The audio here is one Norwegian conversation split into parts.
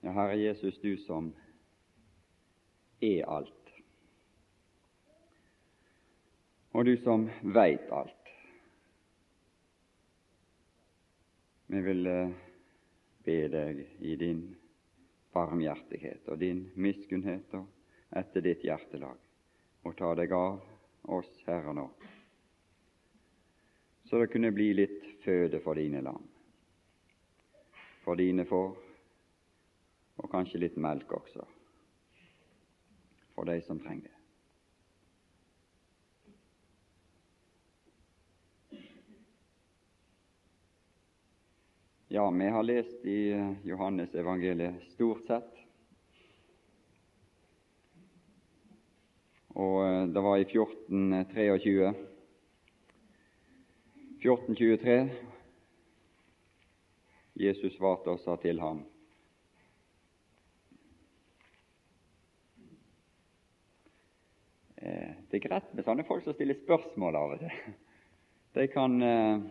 Ja, Herre Jesus, du som er alt, og du som veit alt. Vi vil eh, be deg i din barmhjertighet og din miskunnhet og etter ditt hjertelag, og ta deg av oss her og nå, så det kunne bli litt føde for dine lam, for dine får, og kanskje litt melk også, for de som trenger det. Ja, vi har lest i Johannes evangeliet stort sett. Og eh, det var i 1423. 1423 Jesus svarte og sa til ham eh, Det er greit med sånne folk som stiller spørsmål av og til. De kan eh,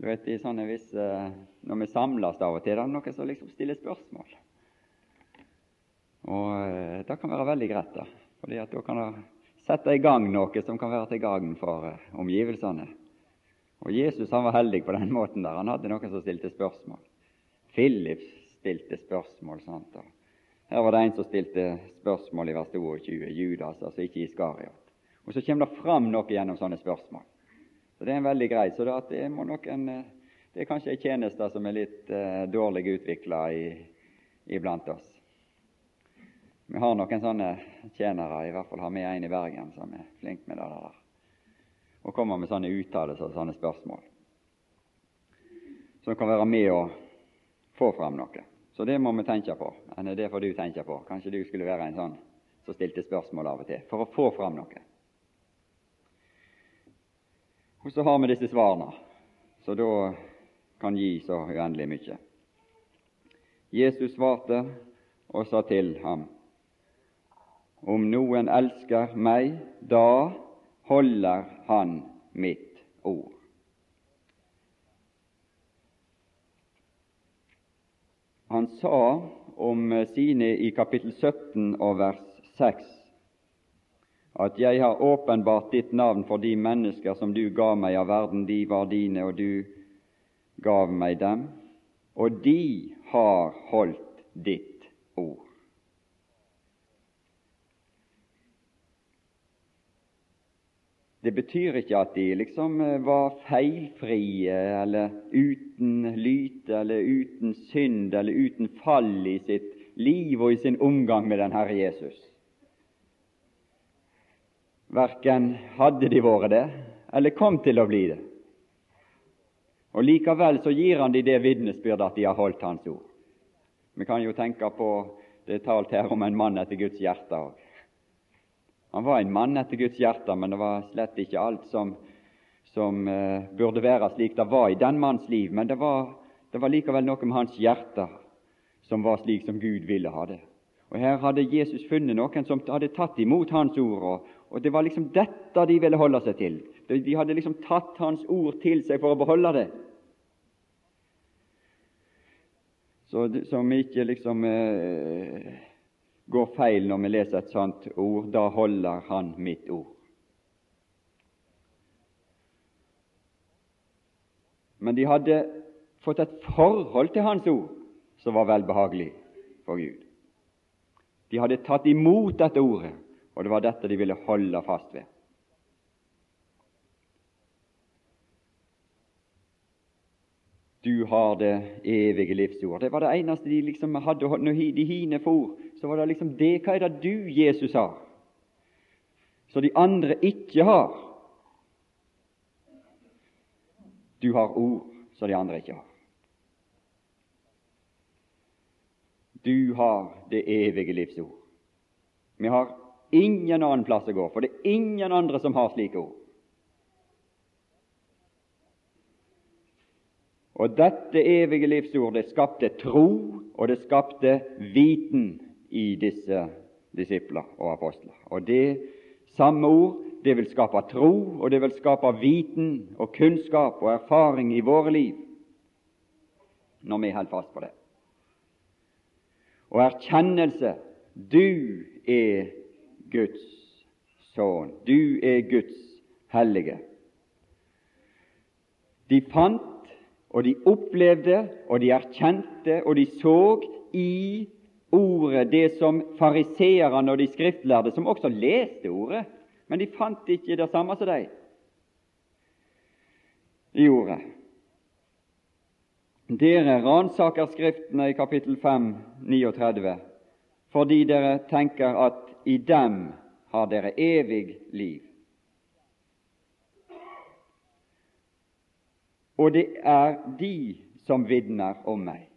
du vet, i sånne visse, eh, Når vi samles av og til, det er noen som liksom stiller spørsmål. Og Det kan være veldig greit, da, fordi at da kan det sette i gang noe som kan være til gagn for omgivelsene. Og Jesus han var heldig på den måten. der. Han hadde noen som stilte spørsmål. Philip stilte spørsmål. sant? Og her var det en som stilte spørsmål i vers 22, Judas, altså ikke Iskariot. Og så kommer det fram noe gjennom sånne spørsmål. Så Det er en veldig grei. Så det, noen, en, det er kanskje en tjeneste som er litt uh, dårlig utvikla iblant oss. Vi har noen sånne tjenere, i hvert fall har vi en i Bergen som er flink med det der. Og kommer med sånne uttalelser og sånne spørsmål som kan være med å få fram noe. Så det må vi tenke på. Det får du tenke på. Kanskje du skulle være en sånn som stilte spørsmål av og til, for å få fram noe. Og så har vi disse svarene, så da kan gi så uendelig mye. Jesus svarte og sa til ham, om noen elsker meg, da holder han mitt ord. Han sa om sine i kapittel 17 og vers 6 at jeg har åpenbart ditt navn for de mennesker som du ga meg av verden, de var dine, og du gav meg dem, og de har holdt ditt ord. Det betyr ikke at de liksom eh, var feilfrie eller uten lyte eller uten synd eller uten fall i sitt liv og i sin omgang med den Herre Jesus. Verken hadde de vært det, eller kom til å bli det. Og Likevel så gir han de det vitnesbyrdet at de har holdt Hans ord. Vi kan jo tenke på det er talt her om en mann etter Guds hjerte òg. Han var en mann etter Guds hjerte, men det var slett ikke alt som, som uh, burde være slik det var i den manns liv. Men det var, det var likevel noe med hans hjerte som var slik som Gud ville ha det. Og Her hadde Jesus funnet noen som hadde tatt imot hans ord, og, og Det var liksom dette de ville holde seg til. De hadde liksom tatt Hans ord til seg for å beholde det. Så, som ikke liksom eh, går feil når vi leser et sånt ord. Da holder Han mitt ord. Men de hadde fått et forhold til Hans ord som var velbehagelig for Gud. De hadde tatt imot dette ordet og det var dette de ville holde fast ved. Du har det evige livsord. Det var det eneste de liksom hadde. De hine for, så var det liksom det. Hva er det du, Jesus, har, så de andre ikke har? Du har ord så de andre ikke har. Du har det evige livsord. Vi har ingen annen plass å gå, for det er ingen andre som har slike ord. Og dette evige livsord det skapte tro, og det skapte viten i disse disipler og apostler. Og det samme ord det vil skape tro, og det vil skape viten og kunnskap og erfaring i våre liv når vi holder fast på det. Og erkjennelse du er Guds sønn. Du er Guds hellige. De fant, og de opplevde, og de erkjente, og de så i ordet det som fariseerne og de skriftlærde, som også leste ordet, men de fant ikke det samme som de i ordet. Dere ransaker Skriftene i kapittel 5, 39, fordi dere tenker at i dem har dere evig liv. Og det er de som vitner om meg.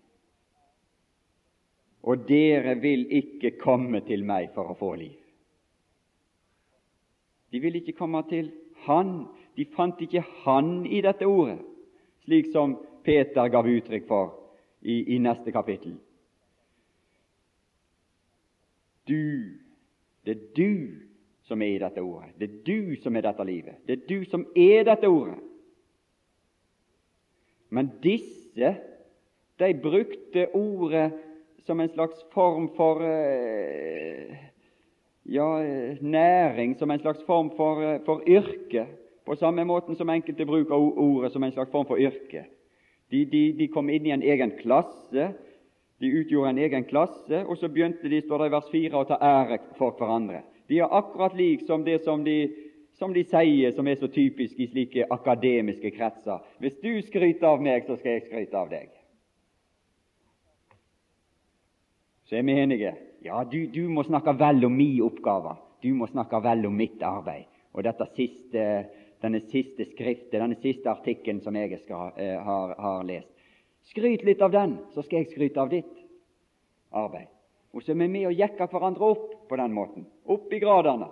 Og dere vil ikke komme til meg for å få liv. De vil ikke komme til Han. De fant ikke Han i dette ordet, slik som Peter gav uttrykk for i, i neste kapittel. Du, det er du som er i dette ordet. Det er du som er dette livet. Det er du som er dette ordet. Men disse, de brukte ordet som en slags form for eh, ja, næring, som en slags form for, eh, for yrke, på samme måten som enkelte bruker ordet som en slags form for yrke. De, de, de kom inn i en egen klasse, de utgjorde en egen klasse, og så begynte de, står det i vers 4, å ta ære for hverandre. De er akkurat lik som det som de som de sier, som er så typisk i slike akademiske kretser. Hvis du skryter av meg, så skal jeg skryte av deg. Så er vi enige. Ja, du, du må snakke vel om min oppgave. Du må snakke vel om mitt arbeid. Og dette siste, denne siste skriftet, denne siste artikkelen som jeg skal, eh, har, har, lest. Skryt litt av den, så skal jeg skryte av ditt arbeid. Og så er vi med og jekker hverandre opp på den måten. Opp i gradene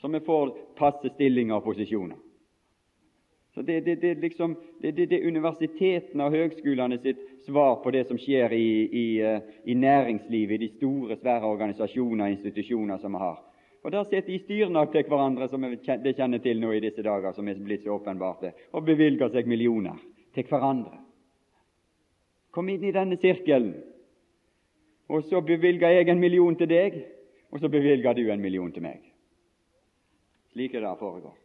så vi får passe stillinger og posisjoner. Så Det, det, liksom, det, det, det universitetene og høgskolene sitt svar på det som skjer i, i, eh, i næringslivet, i de store, svære organisasjoner og institusjoner som vi har. Og Der sitter de styrene til hverandre, som vi kjenner til nå i disse dager, som er blitt så åpenbarte, og bevilger seg millioner til hverandre. Kom inn i denne sirkelen, og så bevilger jeg en million til deg, og så bevilger du en million til meg. Slik er det foregår.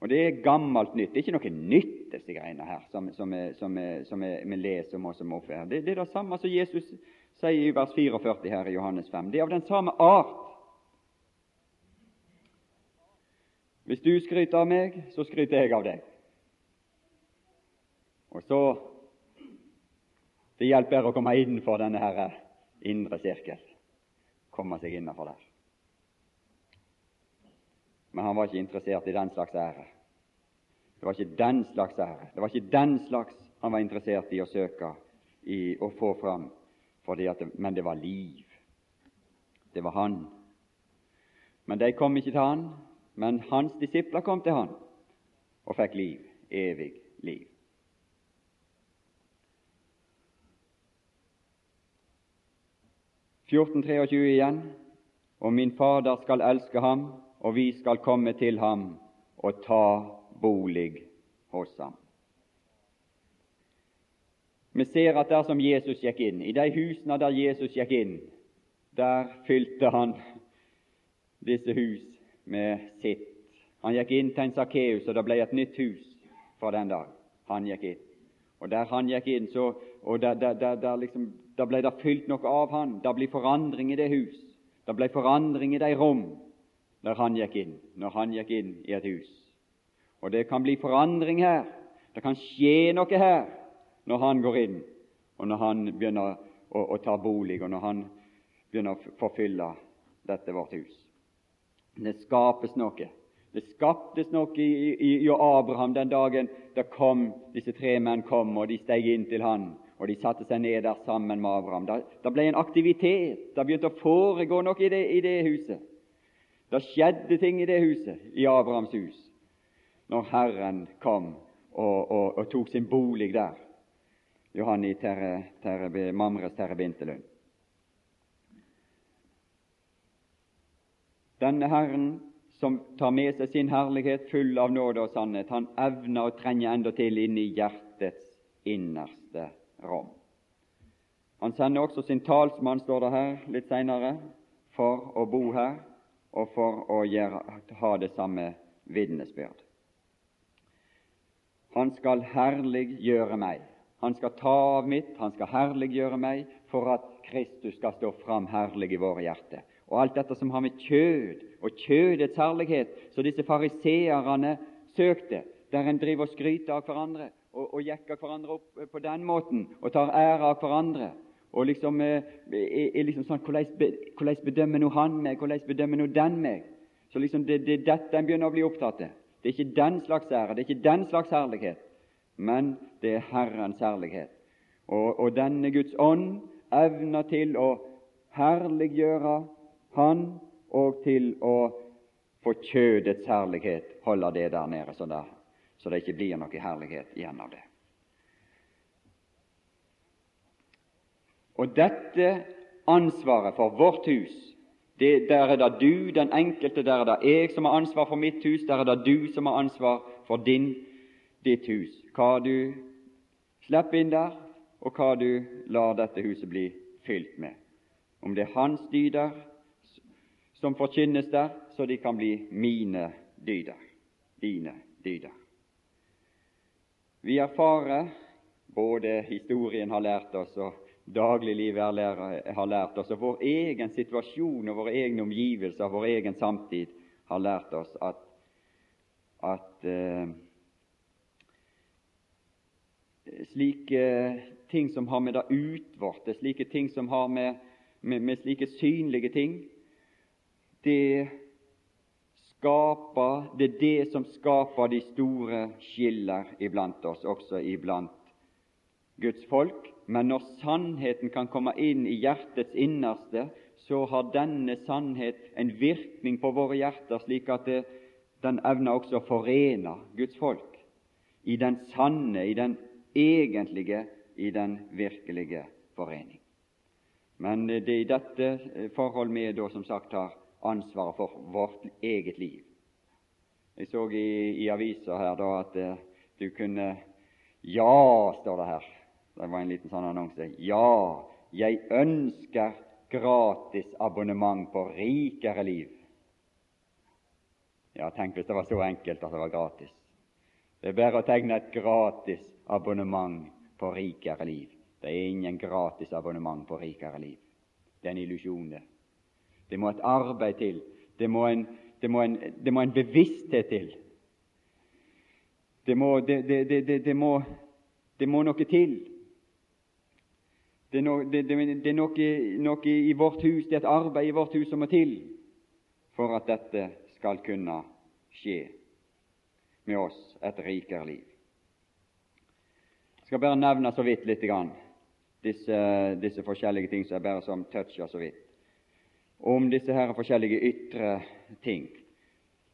Og Det er gammelt nytt. Det er ikke noe nytt, disse greiene her, som, vi leser om og som er Det, det er det samme som Jesus sier i vers 44 her i Johannes 5. Det er av den samme art. Hvis du skryter av meg, så skryter jeg av deg. Og så Det hjelper å komme innenfor denne her indre sirkel. Komme seg innenfor der men han var ikke interessert i den slags ære. Det var ikke den slags ære. Det var ikke den slags han var interessert i å søke i å få fram, det, men det var liv. Det var han. Men de kom ikke til han, men hans disipler kom til han og fikk liv, evig liv. «14.23 igjen. Og min Fader skal elske ham, og vi skal komme til ham og ta bolig hos ham. Vi ser at der som Jesus gikk inn, i de husene der Jesus gikk inn, der fylte han disse hus med sitt. Han gikk inn til en Sakkeus, og det ble et nytt hus fra den dag han gikk inn. Og der han gikk inn, så, og der, der, der, der liksom, ble det fylt noe av han. Det ble forandring i det hus. Det ble forandring i de rom der han gikk inn, når han gikk inn i et hus. Og det kan bli forandring her. Det kan skje noe her når han går inn, og når han begynner å, å ta bolig, og når han begynner å forfylle dette vårt hus. Det skapes noe. Det skaptes noe i, i, i Abraham den dagen da kom, disse tre menn kom, og de steg inn til han, og de satte seg ned der sammen med Abraham. Da ble en aktivitet. Det begynte å foregå noe i det, i det huset. Det skjedde ting i det huset, i Abrahams hus, når Herren kom og, og, og tok sin bolig der. Johan i terre, terre, Mamres Terrebintelund. Denne Herren som tar med seg sin herlighet full av nåde og sannhet, han evner å trenge enda til inn i hjertets innerste rom. Han sender også sin talsmann, står det her litt senere, for å bo her og for å gjøre, ha det samme vitnesbyrd. Han skal herliggjøre meg. Han skal ta av mitt, han skal herliggjøre meg, for at Kristus skal stå fram herlig i våre hjerter. Og alt dette som har med kjød og kjødets herlighet, så disse fariseerne søkte, der en driver og skryter av hverandre og, og jekker hverandre opp på den måten og tar ære av hverandre. Og liksom, er, er liksom sånn Hvordan bedømmer nå han meg? Hvordan bedømmer nå den meg? Så liksom det, det er dette en begynner å bli opptatt av. Det er ikke den slags ære, det er ikke den slags herlighet, men det er Herrens herlighet. Og, og denne Guds ånd evner til å herliggjøre Han og til å få kjødets herlighet holde det der nede, så, der, så det ikke blir noe herlighet igjen av det. Og dette ansvaret for vårt hus, det, der er det du, den enkelte, der er det jeg som har ansvar for mitt hus, der er det du som har ansvar for din, ditt hus. Hva du slipper inn der, og hva du lar dette huset bli fylt med. Om det er hans dyder som forkynnes der, så de kan bli mine dyder, dine dyder. Vi erfarer, både historien har lært oss, og dagliglivet har lært oss, og vår egen situasjon og våre egne omgivelser, vår egen samtid, har lært oss at, at uh, slike ting som har med det utvorte, slike ting som har med, med, med slike synlige ting, det skaper, det er det som skaper de store skiller iblant oss, også iblant Guds folk, men når sannheten kan komme inn i hjertets innerste, så har denne sannhet en virkning på våre hjerter, slik at det, den evner også å forene Guds folk i den sanne, i den egentlige, i den virkelige forening. Men det er i dette forhold vi da som sagt har ansvaret for vårt eget liv. Jeg så i, i avisa her da at eh, du kunne Ja, står det her. Det var en liten sånn annonse. Ja, jeg ønsker gratis abonnement på rikere liv. Ja, tenk hvis det var så enkelt at det var gratis. Det er bare å tegne et gratis abonnement på rikere liv. Det er ingen gratis abonnement på rikere liv. Det er en illusjon, det. Det må et arbeid til. Det må en, det må en, det må en bevissthet til. Det må, det må, det må noe til. Det er, no, det, det, er noe, noe, i vårt hus, det er et arbeid i vårt hus som må til for at dette skal kunne skje med oss et rikere liv. Jeg skal bare nevne så vidt litt grann, disse, disse, forskjellige ting som jeg bare som toucher så vidt, om disse her forskjellige ytre ting.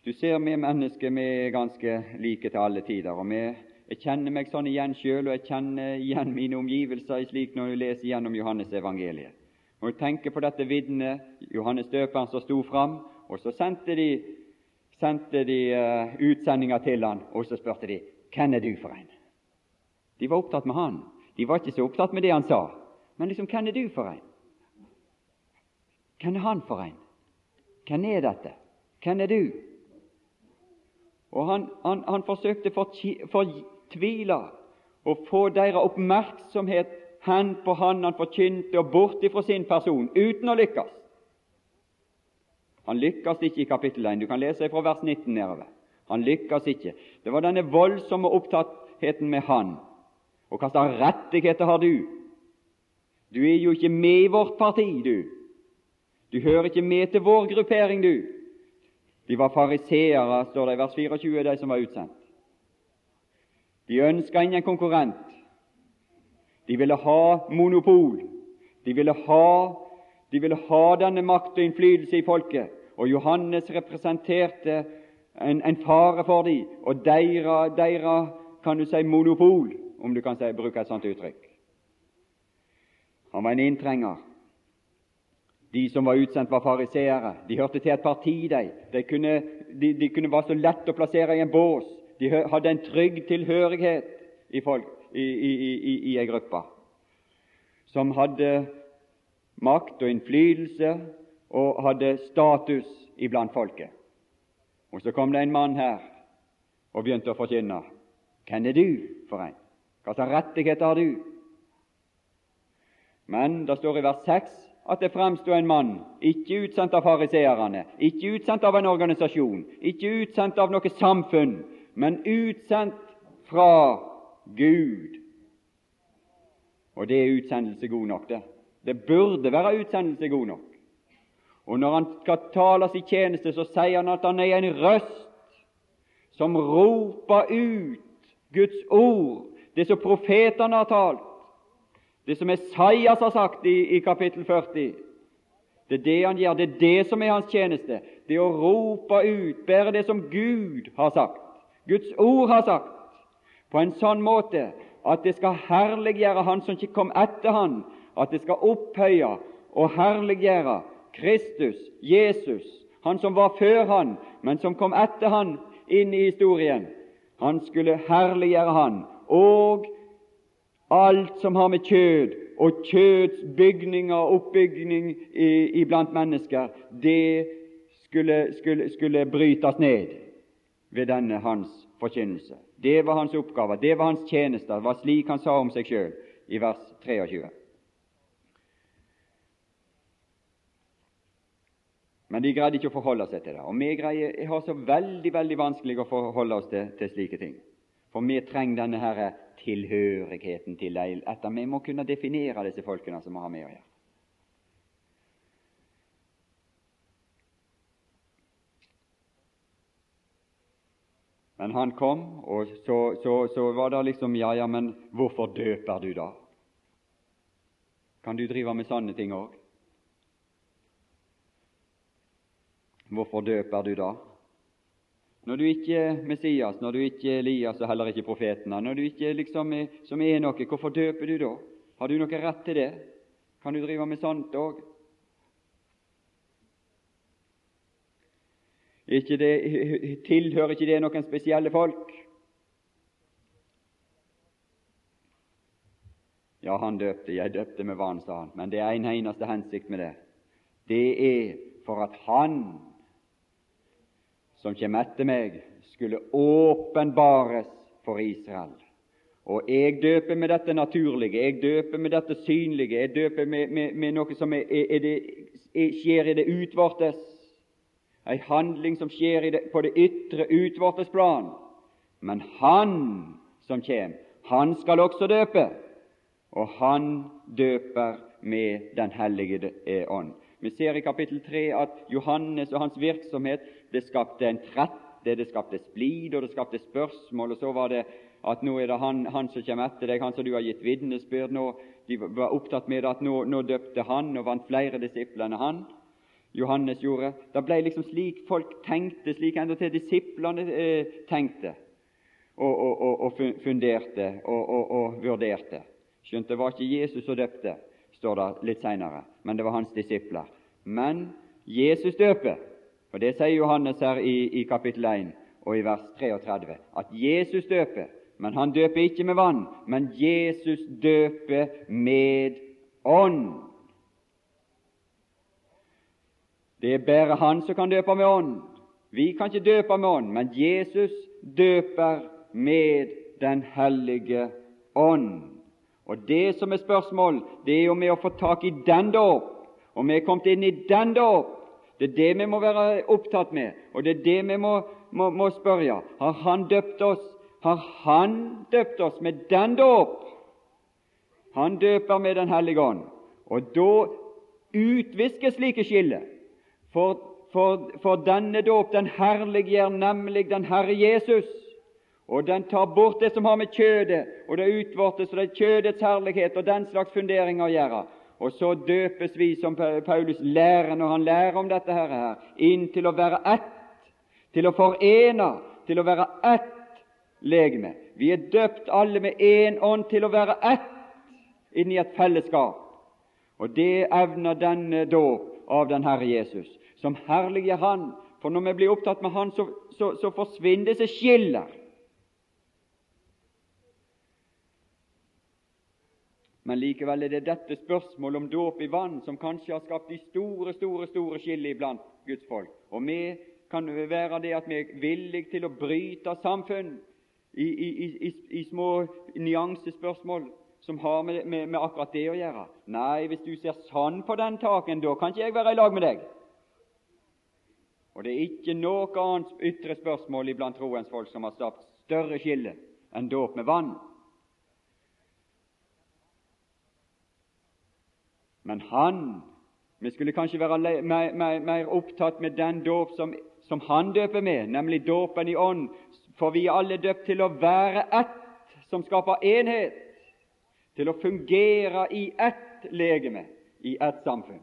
Du ser vi mennesker vi er ganske like til alle tider. og vi jeg kjenner meg sånn igjen sjøl, og jeg kjenner igjen mine omgivelser slik når jeg leser gjennom Johannes evangeliet. Når jeg tenker på dette vitnet, Johannes døperen, som sto fram, og så sendte de, sendte de uh, utsendinger til han, og så spurte de hvem er du for en? De var opptatt med han. De var ikke så opptatt med det han sa. Men liksom, hvem er du for en? Hvem er han for en? Hvem er dette? Hvem er du? Og han, han, han forsøkte for, for tviler og få deres oppmerksomhet hen på han han forkynte, og bort ifra sin person, uten å lykkes. Han lykkes ikke i kapittel 1. Du kan lese fra vers 19 nedover. Han lykkes ikke. Det var denne voldsomme opptattheten med han. Og hva slags rettigheter har du? Du er jo ikke med i vårt parti, du. Du hører ikke med til vår gruppering, du. De var fariseere, står det i vers 24, de som var utsendt. De ønska ingen konkurrent. De ville ha monopol. De ville ha, de ville ha denne makt og innflytelse i folket. Og Johannes representerte en, en fare for dem og deres, deres kan du si, monopol, om du kan si, bruke et sånt uttrykk. Han var en inntrenger. De som var utsendt, var fariseere. De hørte til et parti, de. De kunne, de, de kunne være så lett å plassere i en bås. De hadde en trygg tilhørighet i, folk, i, i, i, ei gruppe. som hadde makt og innflytelse og hadde status iblant folket. Og så kom det en mann her og begynte å forkynne. Hvem er du for en? Hva slags rettigheter har du? Men det står i vers 6 at det framsto en mann, ikke utsendt av fariseerne, ikke utsendt av en organisasjon, ikke utsendt av noe samfunn, men utsendt fra Gud. Og det er utsendelse god nok, det. Det burde være utsendelse god nok. Og når han skal tale sin tjeneste, så sier han at han er en røst som roper ut Guds ord, det som profetene har talt, det som Esaias har sagt i, i kapittel 40. Det er det han gjør, det er det som er hans tjeneste. Det å rope ut, bare det som Gud har sagt, Guds ord har sagt, på en sånn måte at det skal herliggjøre Han som ikke kom etter Han, at det skal opphøye og herliggjøre Kristus, Jesus, Han som var før Han, men som kom etter Han inn i historien. Han skulle herliggjøre Han, og alt som har med kjød og kjøds bygninger og oppbygning iblant mennesker, det skulle, skulle, skulle brytes ned ved denne hans forkynnelse. Det var hans oppgave, det var hans tjenester. Det var slik han sa om seg sjøl i vers 23. Men de greide ikke å forholde seg til det. Og vi greier, har så veldig veldig vanskelig å forholde oss til, til slike ting. For vi trenger denne her tilhørigheten til leil. Etter vi må kunne definere disse folkene som vi har med å gjøre. Men han kom, og så, så, så, var det liksom Ja, ja, men hvorfor døper du da? Kan du drive med sånne ting òg? Hvorfor døper du da? Når du ikke er Messias, når du ikke er Elias og heller ikke profetene, når du ikke liksom er, som er noe, hvorfor døper du da? Har du noe rett til det? Kan du drive med sånt òg? Tilhører ikke det noen spesielle folk? Ja, han døpte, jeg døpte med vann, sa han, men det er en eneste hensikt med det. Det er for at han som kommer etter meg, skulle åpenbares for Israel. Og jeg døper med dette naturlige, jeg døper med dette synlige, jeg døper med, med, med noe som er, er det, er, skjer i det utvortes, en handling som skjer på det ytre utvortes plan. Men Han som kommer, han skal også døpe, og han døper med Den hellige ånd. Vi ser i kapittel 3 at Johannes og hans virksomhet det skapte en trette, det skapte splid, og det skapte spørsmål. Og så var det at nå er det han, han som kommer etter deg, han som du har gitt vitnesbyrd nå. De var opptatt med at nå, nå døpte han og vant flere disipler enn han. Johannes gjorde. Det ble liksom slik folk tenkte, slik endatil disiplene eh, tenkte og, og, og, og funderte og, vurderte. Skjønt det var ikke Jesus som døpte, står det litt seinere, men det var hans disipler. Men Jesus døper, og det sier Johannes her i, i kapittel 1 og i vers 33, at Jesus døper, men han døper ikke med vann, men Jesus døper med ånd. Det er bare Han som kan døpe med ånd. Vi kan ikke døpe med ånd, men Jesus døper med Den hellige ånd. Og Det som er spørsmål, det er jo med å få tak i den dåp, om vi er kommet inn i den dåp. Det er det vi må være opptatt med, og det er det vi må, må, må spørre. Har Han døpt oss? Har Han døpt oss med den dåp? Han døper med Den hellige ånd. Og da utviskes slike skiller. For, for, for denne dåp, den herliggjør nemlig den Herre Jesus og den tar bort det som har med kjødet og det utvortes og det kjødets herlighet og den slags funderinger å gjøre. Og så døpes vi, som Paulus lærer når han lærer om dette her, inn til å være ett, til å forene, til å være ett legeme. Vi er døpt alle med én ånd til å være ett inn i et fellesskap. Og det evner denne dåp av den Herre Jesus, som herliggjør Han. For når vi blir opptatt med Han, så, så, så forsvinner disse skiller Men likevel er det dette spørsmålet om dåp i vann som kanskje har skapt de store, store, store skille iblant Guds folk. Og vi kan være det at vi er villige til å bryte samfunn i, i, i, i små nyansespørsmål som har med, med, med, akkurat det å gjøre. Nei, hvis du ser sånn på den taken, da kan ikke jeg være i lag med deg. Og det er ikke noe annet ytre spørsmål iblant troens folk som har skapt større skille enn dåp med vann. Men han Vi skulle kanskje være mer, opptatt med den dåp som, som, han døper med, nemlig dåpen i ånd, for vi er alle døpt til å være ett, som skaper enhet, til å fungere i ett legeme, i ett samfunn.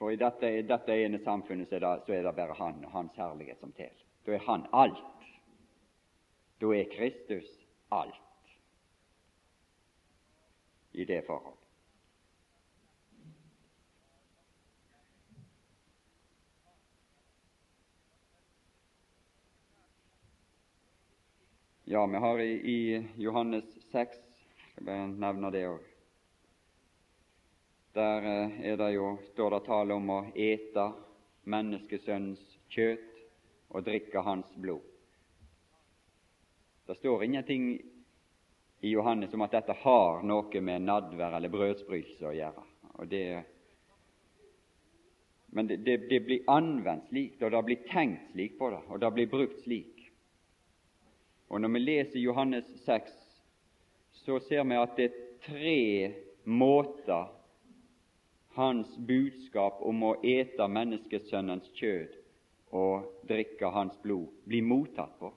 For i dette, dette ene samfunnet så er, det, så er det bare Han og Hans herlighet som teller. Da er Han alt. Da er Kristus alt i det forhold. Ja, vi har i, i Johannes 6 skal bare nevne det òg. Der eh, er det jo, står det tale om å ete menneskesønnens kjøtt og drikke hans blod. Det står ingenting i Johannes om at dette har noe med nadvær eller brødsbrytelse å gjøre. Det, men det, det, det, blir anvendt slik, og det blir tenkt slik på det, og det blir brukt slik. Og Når vi leser Johannes 6, så ser vi at det er tre måter hans budskap om å ete menneskesønnens kjød og drikke hans blod blir mottatt på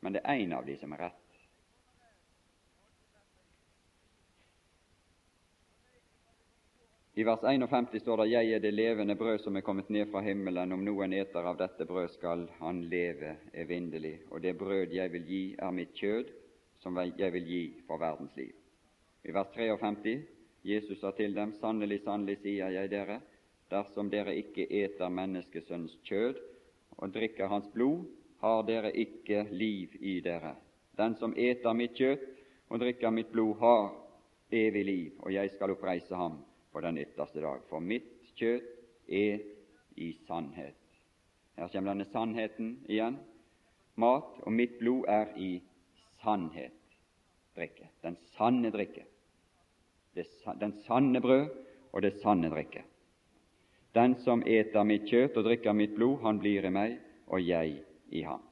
men det er én av de som er rett. I vers 51 står det:" Jeg er det levende brød som er kommet ned fra himmelen. Om noen eter av dette brød, skal han leve evinnelig. Og det brød jeg vil gi, er mitt kjød, som jeg vil gi for verdens liv. I vers 53 Jesus sa til dem, Sannelig, sannelig, sier jeg dere, dersom dere ikke eter menneskesønns kjød og drikker hans blod, har dere ikke liv i dere. Den som eter mitt kjøtt og drikker mitt blod, har evig liv, og jeg skal oppreise ham på den ytterste dag. For mitt kjøtt er i sannhet. Her kommer denne sannheten igjen. Mat, og mitt blod er i sannhet drikke. Den sanne drikke. Det, den sanne brød og det sanne drikke. Den som eter mitt kjøtt og drikker mitt blod, han blir i meg, og jeg i ham.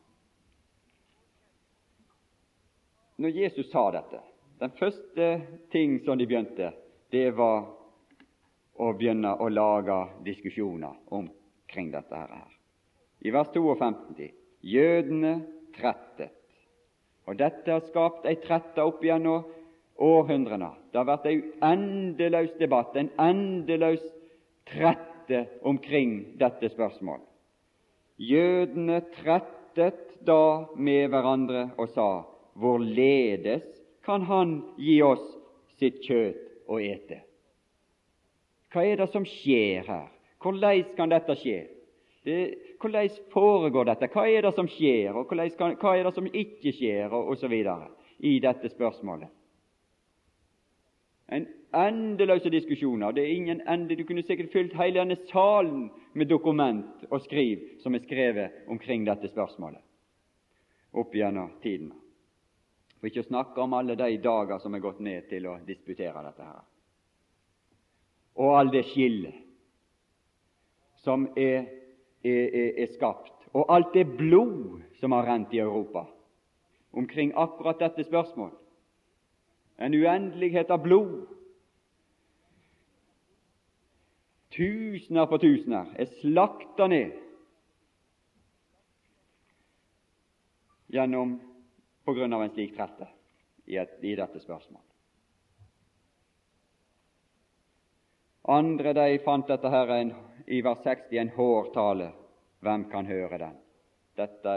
Når Jesus sa dette, den første ting som de begynte, det var å begynne å lage diskusjoner omkring dette her. I vers 52 jødene trettet. Og dette har skapt ei trette opp gjennom århundrene. Det har vært en endeløs debatt, en endeløs trette omkring dette spørsmålet. Jødene trettet da med hverandre og sa:" Hvorledes kan Han gi oss sitt kjøtt å ete? Hva er det som skjer her? Hvordan kan dette skje? Det, hvordan foregår dette? Hva er det som skjer, og hva er det som ikke skjer, og osv. i dette spørsmålet? En endeløse diskusjoner. Det er ingen ende. Du kunne sikkert fylt hele denne salen med dokument og skriv som er skrevet omkring dette spørsmålet opp gjennom tidene. For ikke å snakke om alle de dager som er gått ned til å disputere dette her. Og all det skillet som er, er, er, er skapt, og alt det blod som har rent i Europa omkring akkurat dette spørsmålet. En uendelighet av blod Tusener på tusener er slakta ned gjennom på grunn av en slik trette i, et, i dette spørsmålet. Andre de fant dette her en, i vers 60 en hårtale. Hvem kan høre den? Dette,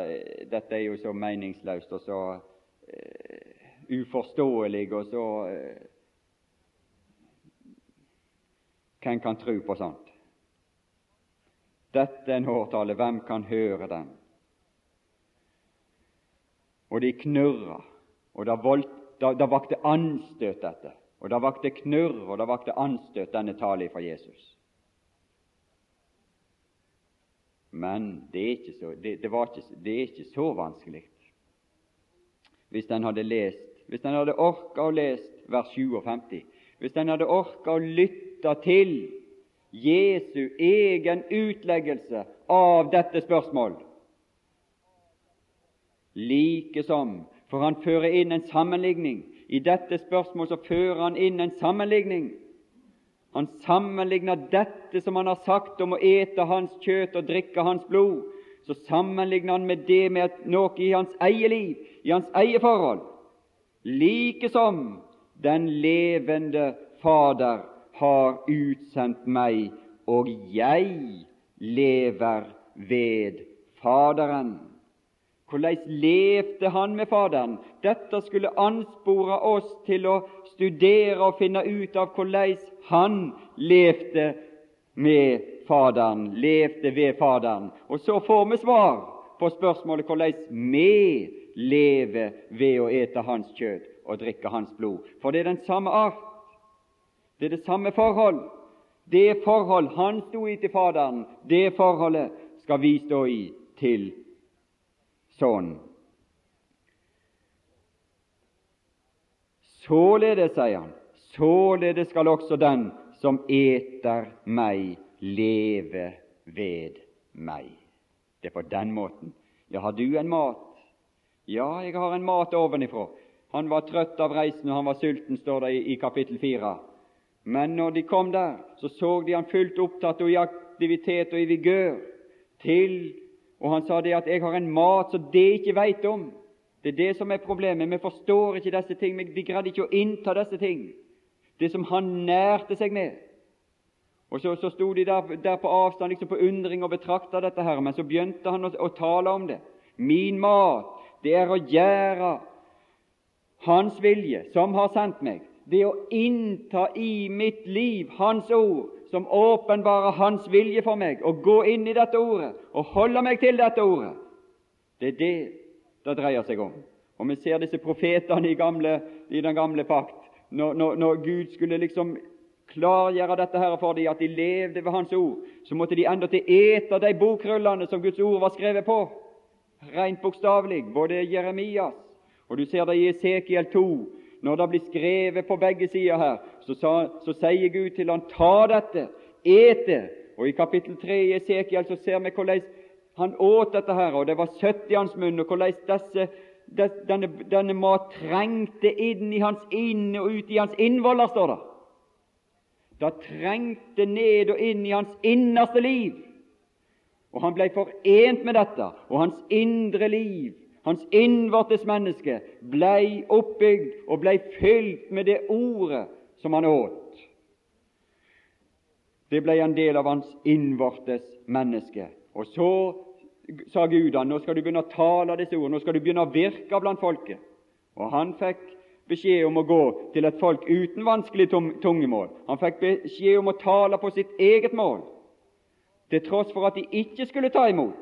dette er jo så meningsløst og så uh, uforståelig og så uh, hvem kan tro på sånt? Dette er en årtale, hvem kan høre den? og de knurra, og da, voldt, da, da vakte anstøt dette. Og da vakte knurr, og da vakte anstøt denne tale fra Jesus. Men det er ikke så, det, det ikke, det er ikke så vanskelig hvis den hadde lest, hvis en hadde orka å lese vers 57, hvis en hadde orka å lytte til Jesu egen utleggelse av dette spørsmål. likesom for han fører inn en sammenligning. I dette spørsmål så fører han inn en sammenligning. Han sammenligner dette som han har sagt om å ete hans kjøtt og drikke hans blod, så sammenligner han med det med noe i hans eget liv, i hans eget forhold. Like som den levende Fader har utsendt meg, og jeg lever ved Faderen. Hvordan levde han med Faderen? Dette skulle anspore oss til å studere og finne ut av hvordan han levde med Faderen, levde ved Faderen. Og så får vi svar på spørsmålet hvordan vi lever ved å ete hans kjøtt og drikke hans blod. For det er den samme art, det er det samme forhold. Det forhold han sto i til Faderen, det forholdet skal vi stå i til Sønnen. Således, sier han, således skal også den som eter meg, leve ved meg. Det er på den måten. Ja, har du en mat? Ja, jeg har en mat ovenifra. Han var trøtt av reisen, og han var sulten, står det i, i kapittel 4. Men når de kom der, så så de han fullt opptatt og i aktivitet og i vigør til Og han sa det at 'jeg har en mat som det ikke veit om'. Det er det som er problemet. Vi forstår ikke disse ting. Vi greide ikke å innta disse ting. Det som han nærte seg med. Og Så, så sto de der, der, på avstand liksom på undring og betrakta dette, her, men så begynte han å, å tale om det. Min mat, det er å gjøre Hans vilje, som har sendt meg. Det å innta i mitt liv Hans ord, som åpenbarer Hans vilje for meg, og gå inn i dette ordet og holde meg til dette ordet. Det er det det dreier seg om. Og Vi ser disse profetene i, gamle, i den gamle pakt. Når, når, når, Gud skulle liksom klargjøre dette her for dem, at de levde ved Hans ord, så måtte de endatil ete de bokrullene som Guds ord var skrevet på. Rent bokstavelig. Både Jeremias, og du ser det i Esekiel 2, når det blir skrevet på begge sider her, så, sa, så sier Gud til han ta dette, et det. Og i kapittel 3 i Esekiel så ser vi hvordan han åt dette her, og det var søtt i hans munn, og hvordan disse, denne, denne mat trengte inn i hans inn og ut i hans innvoller, står det. Det trengte ned og inn i hans innerste liv. Og han ble forent med dette, og hans indre liv hans innvortes menneske, blei oppbygd og blei fylt med det ordet som han åt. Det blei en del av hans innvortes menneske. Og så sa Gud han, nå skal du begynne å tale disse ordene, nå skal du begynne å virke blant folket. Og han fikk beskjed om å gå til et folk uten vanskelig tungemål. Han fikk beskjed om å tale på sitt eget mål, til tross for at de ikke skulle ta imot.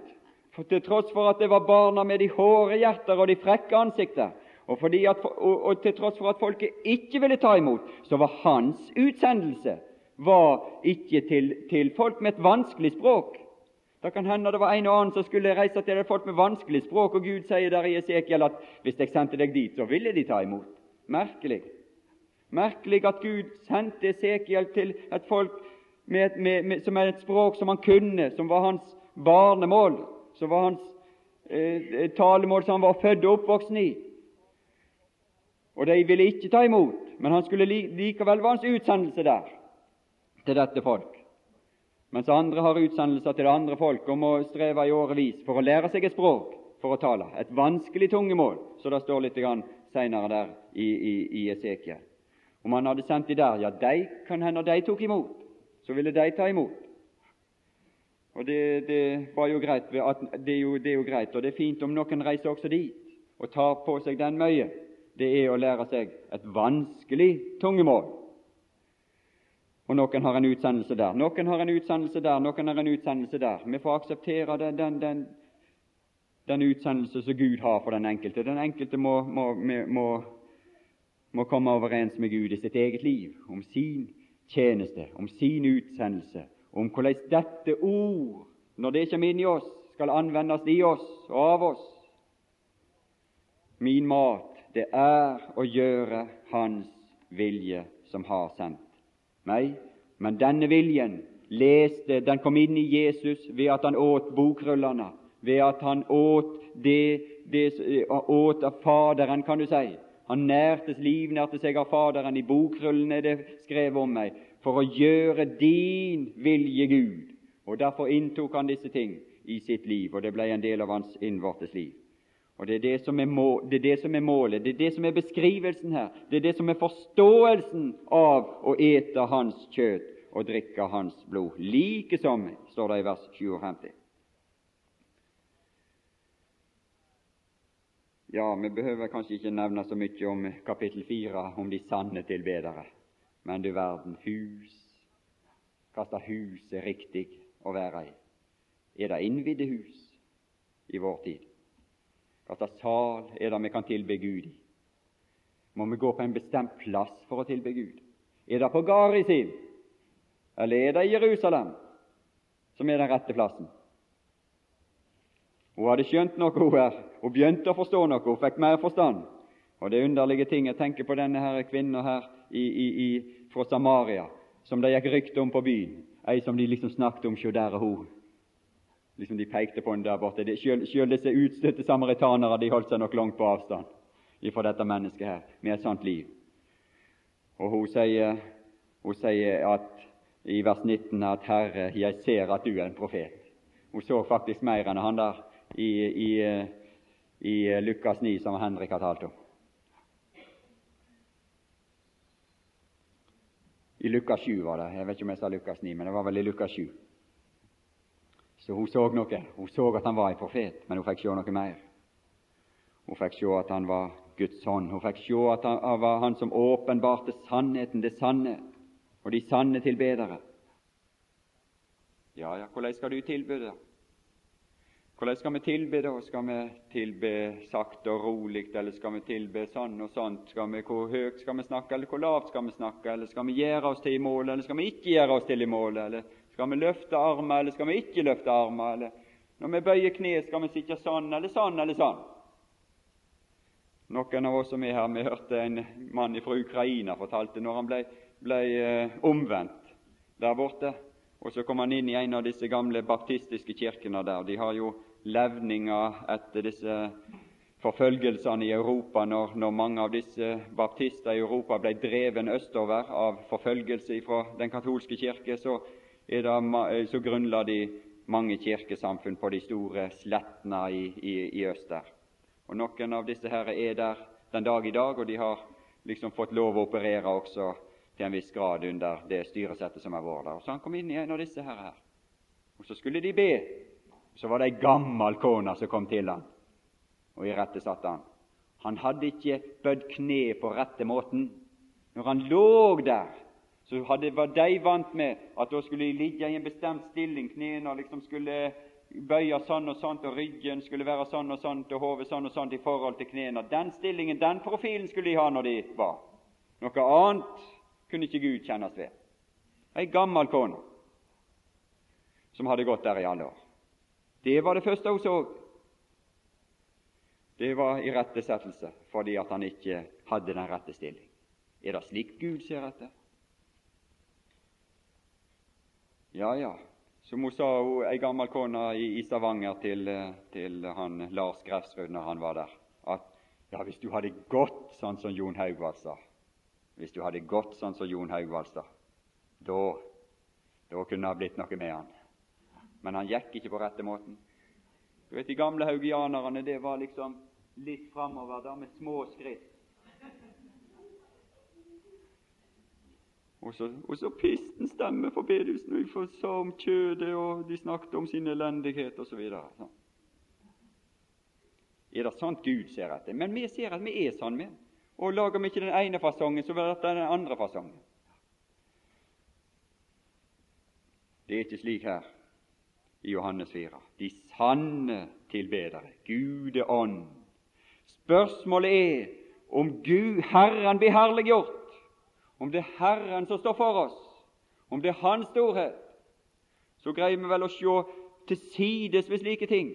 Til tross for at det var barna med de hårde hjerter og de frekke ansikter, og, at, og, og, til tross for at folket ikke ville ta imot, så var hans utsendelse var ikke til, til folk med et vanskelig språk. Det kan hende det var en og annen som skulle reise til folk med vanskelig språk, og Gud sier der i Esekiel at hvis jeg sendte deg dit, så ville de ta imot. Merkelig. Merkelig at Gud sendte Esekiel til et folk med, med, med, som er et språk som han kunne, som var hans barnemål som var hans eh, talemål som han var født og oppvoksen i. Og de ville ikke ta imot, men han skulle likevel være hans utsendelse der til dette folk. Mens andre har utsendelser til det andre folk og må streve i årevis for å lære seg et språk for å tale. Et vanskelig tungemål, så det står litt senere der i, i, i Esekiel. Om han hadde sendt de der, ja, de kan hende de tok imot. Så ville de ta imot. Og det, det, var jo greit, det er jo, det er jo greit, og det er fint om noen reiser også dit og tar på seg den møye. Det er å lære seg et vanskelig tungemål. Og noen har en utsendelse der, noen har en utsendelse der, noen har en utsendelse der. Vi får akseptere den, den, den, den utsendelse som Gud har for den enkelte. Den enkelte må, må, må, må komme overens med Gud i sitt eget liv, om sin tjeneste, om sin utsendelse, om hvordan dette ord, når det kommer inn i oss, skal anvendes i oss og av oss. Min mat, det er å gjøre Hans vilje som har sendt meg. Men denne viljen leste, den kom inn i Jesus ved at han åt bokrullene, ved at han åt det, det åt av Faderen, kan du si. Han nærtes livnærte seg av Faderen. I bokrullene er det skrevet om meg. For å gjøre din vilje, Gud. Og Derfor inntok han disse ting i sitt liv, og det ble en del av hans innvortes liv. Og det er det, som er må, det er det som er målet, det er det som er beskrivelsen her. Det er det som er forståelsen av å ete hans kjøtt og drikke hans blod. Like som, står det i vers 57. Ja, vi behøver kanskje ikke nevne så mye om kapittel 4, om de sanne tilbedere. Men du verden, hus Hva hus er riktig å være i? Er det innvidde hus i vår tid? Hva sal er det vi kan tilbe Gud i? Må vi gå på en bestemt plass for å tilbe Gud? Er det på Garisim, eller er det i Jerusalem som er den rette plassen? Hun hadde skjønt noe, hun her. Hun begynte å forstå noe. Hun fikk mer forstand. Og det er underlige ting. Jeg tenker på denne her kvinnen her i, i, i, fra Samaria, som det gikk rykte om på byen. Ei som de liksom snakket om. sjå der er hun liksom de pekte på den der borte. Selv, selv disse utstøtte samaritanere de holdt seg nok langt på avstand fra dette mennesket her, med et sånt liv. Og hun sier, hun sier at, i vers 19 at 'Herre, jeg ser at du er en profet'. Hun så faktisk mer enn han der i, i, i Lukas 9, som Henrik har talt om. I Lukas 7 var det. Jeg vet ikke om jeg sa Lukas 9, men det var vel i Lukas 7. Så hun så noe. Hun så at han var en profet, men hun fikk se noe mer. Hun fikk se at han var Guds hånd. Hun fikk se at han var han som åpenbarte sannheten, det sanne, og de sanne tilbedere. Ja, ja, hvordan skal du tilby det? Hvordan skal vi tilbe da? Skal vi tilbe sakte og rolig, eller skal vi tilbe sånn og sånt? Skal vi, hvor høyt skal vi snakke, eller hvor lavt skal vi snakke? Eller skal vi gjøre oss til i mål, eller skal vi ikke gjøre oss til i mål? Eller skal vi løfte armer, eller skal vi ikke løfte armer? Eller når vi bøyer kne, skal vi sitte sånn eller sånn eller sånn? Noen av oss som er her, vi hørte en mann fra Ukraina fortalte når han ble, ble eh, omvendt der borte. Og Så kom han inn i en av disse gamle baptistiske kirkene der. De har jo levninger etter disse forfølgelsene i Europa når, når, mange av disse baptister i Europa ble dreven østover av forfølgelse fra den katolske kirke. Så det, så grunnla de mange kirkesamfunn på de store slettene i, i, i øst der. Og Noen av disse her er der den dag i dag, og de har liksom fått lov å operere også til en viss grad under det styresettet som har vært der. Og Så han kom inn i en av disse her. og så skulle de be. Så var det ei gammel kone som kom til han og irettesatte han. Han hadde ikke bødd kne på rette måten. Når han lå der så hadde, var de vant med at da skulle de ligge i en bestemt stilling, knærne liksom skulle bøye sånn og sånt, og ryggen skulle være sånn og sånt, og hodet sånn og sånt i forhold til knærne. Den stillingen, den profilen skulle de ha når de var. Noe annet kunne ikke Gud kjennes ved. Ei gammel kone som hadde gått der i alle år. Det var det første hun så. Det var irettesettelse fordi at han ikke hadde den rette stilling. Er det slik Gud ser etter? Ja, ja. Som hun sa, hun, ei gammel kone i, i Stavanger til, til, han Lars Grefsrud når han var der, at ja, hvis du hadde gått sånn som Jon Haugvald sa Hvis du hadde gått sånn som Jon Haugvald sa, da, da kunne det ha blitt noe med han. Men han gikk ikke på rette måten. Du vet, De gamle haugianerne det var liksom litt framover da med små skritt. Og så, og så pisten stemme for bedehusen, og de sa om kjødet, og de snakket om sin elendighet osv. Så er det sant Gud ser etter? Men vi ser at vi er sånn med. Og lager vi ikke den ene fasongen, så blir det den andre fasongen. Det er ikke slik her. I Johannes 4. De sanne tilbedere. Gud ånd. Spørsmålet er om Gud, Herren, blir herliggjort, om det er Herren som står for oss, om det er Hans storhet, så greier vi vel å se til sides ved slike ting.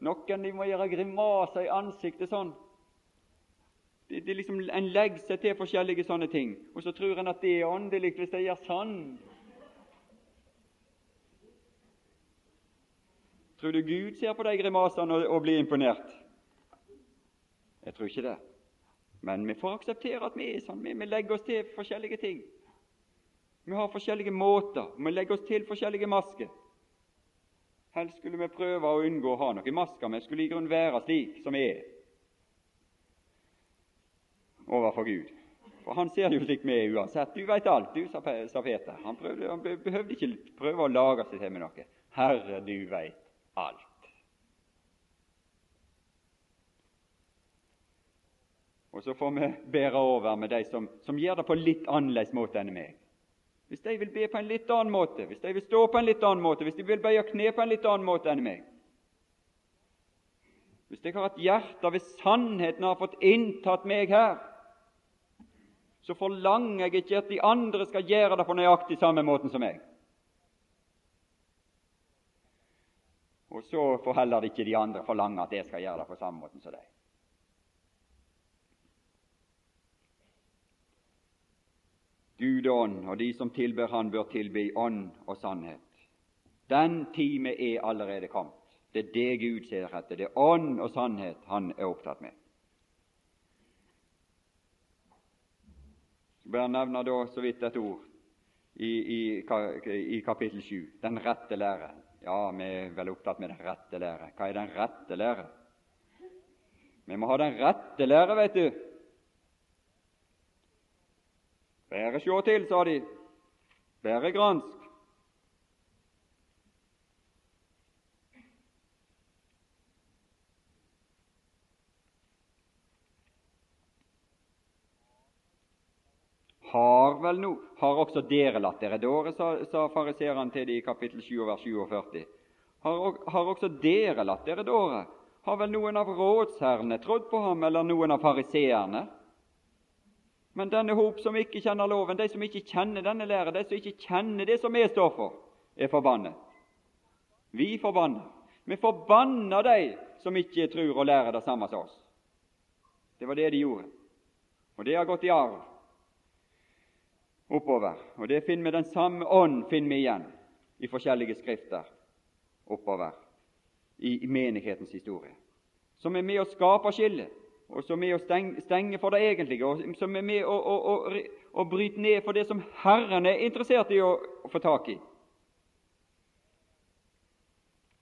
Noen de må gjøre grimaser i ansiktet sånn. Det, det liksom En legger seg til forskjellige sånne ting, og så tror en at det er åndelig hvis de gjør sånn. Tror du Gud ser på de grimasene og, og blir imponert? Jeg tror ikke det. Men vi får akseptere at vi er sånn. Vi, vi legger oss til forskjellige ting. Vi har forskjellige måter, vi legger oss til forskjellige masker. Helst skulle vi prøve å unngå å ha noen masker. Vi skulle i grunnen være slik som vi er overfor Gud. For Han ser jo slik vi er uansett. Du veit alt, du, sa Peter. Han, prøvde, han behøvde ikke prøve å lage seg til med noe. Herre, du veit alt. Og så får vi bære over med de som, som gjør det på litt annerledes måte enn meg. Hvis de vil be på en litt annen måte, hvis de vil stå på en litt annen måte, hvis de vil bøye kne på en litt annen måte enn meg Hvis jeg har et hjerte ved sannheten har fått inntatt meg her, så forlanger jeg ikke at de andre skal gjøre det på nøyaktig samme måten som meg. Og så får heller ikke de andre forlange at jeg skal gjøre det på samme måten som deg. Gud og ånd, og de som tilber Han, bør tilby ånd og sannhet. Den time er allerede kommet. Det er det Gud ser etter. Det er ånd og sannhet Han er opptatt med. Jeg bare nevne da så vidt et ord i, i, i kapittel 7, den rette lære. Ja, vi er vel opptatt med den rette lære. Hva er den rette lære? Vi må ha den rette lære, vet du. Bare sjå til, sa de. Bare gransk. Har vel nå, har også dere latt dere dåre, sa, sa fariseerne til dem i kapittel 7 vers 47. Har, har også dere latt dere dåre? Har vel noen av rådsherrene trodd på ham, eller noen av fariseerne? Men denne hop som ikke kjenner loven, de som ikke kjenner denne lære, de som ikke kjenner det som vi står for, er forbannet. Vi forbanner. Vi forbanner de som ikke tror og lærer det samme som oss. Det var det de gjorde. Og det har gått i arv oppover. Og det finner vi Den samme ånd finner vi igjen i forskjellige skrifter oppover i, menighetens historie, som er med å skape skillet og som er med å stenge, for det egentlige, og som er med å, å, å, å, bryte ned for det som Herren er interessert i å, få tak i.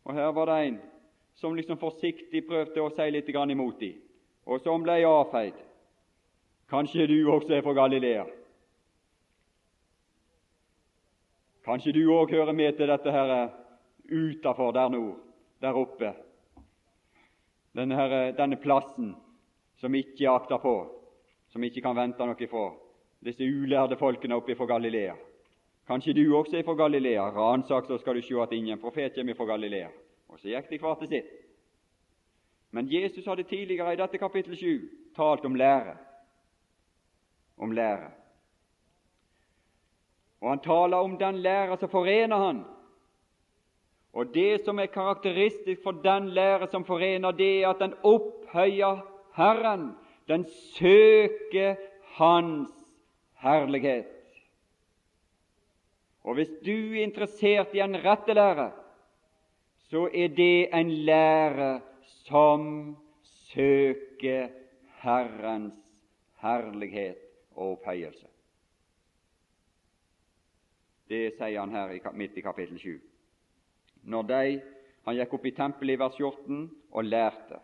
Og Her var det en som liksom forsiktig prøvde å si litt imot dem, og som ble avfeid. Kanskje du også er fra Galilea? Kanskje du òg hører med til dette her eh, utafor der nord, der oppe? Denne, her, eh, denne plassen som ikke akter på, som ikke kan vente noe ifra, disse ulærde folkene oppe fra Galilea. Kanskje du også er fra Galilea. Ransak, så skal du se at ingen profet kommer fra Galilea. Og så gikk de hver til sitt. Men Jesus hadde tidligere i dette kapittel 7 talt om lære. Om lære. Og han taler om den lære som forener han. Og det som er karakteristisk for den lære som forener, det er at den opphøyer Herren, den søker Hans herlighet. Og hvis du er interessert i en rette lære, så er det en lære som søker Herrens herlighet og opphøyelse. Det sier han her midt i kapittel 7. Når de, Han gikk opp i tempelet i vers 14 og lærte.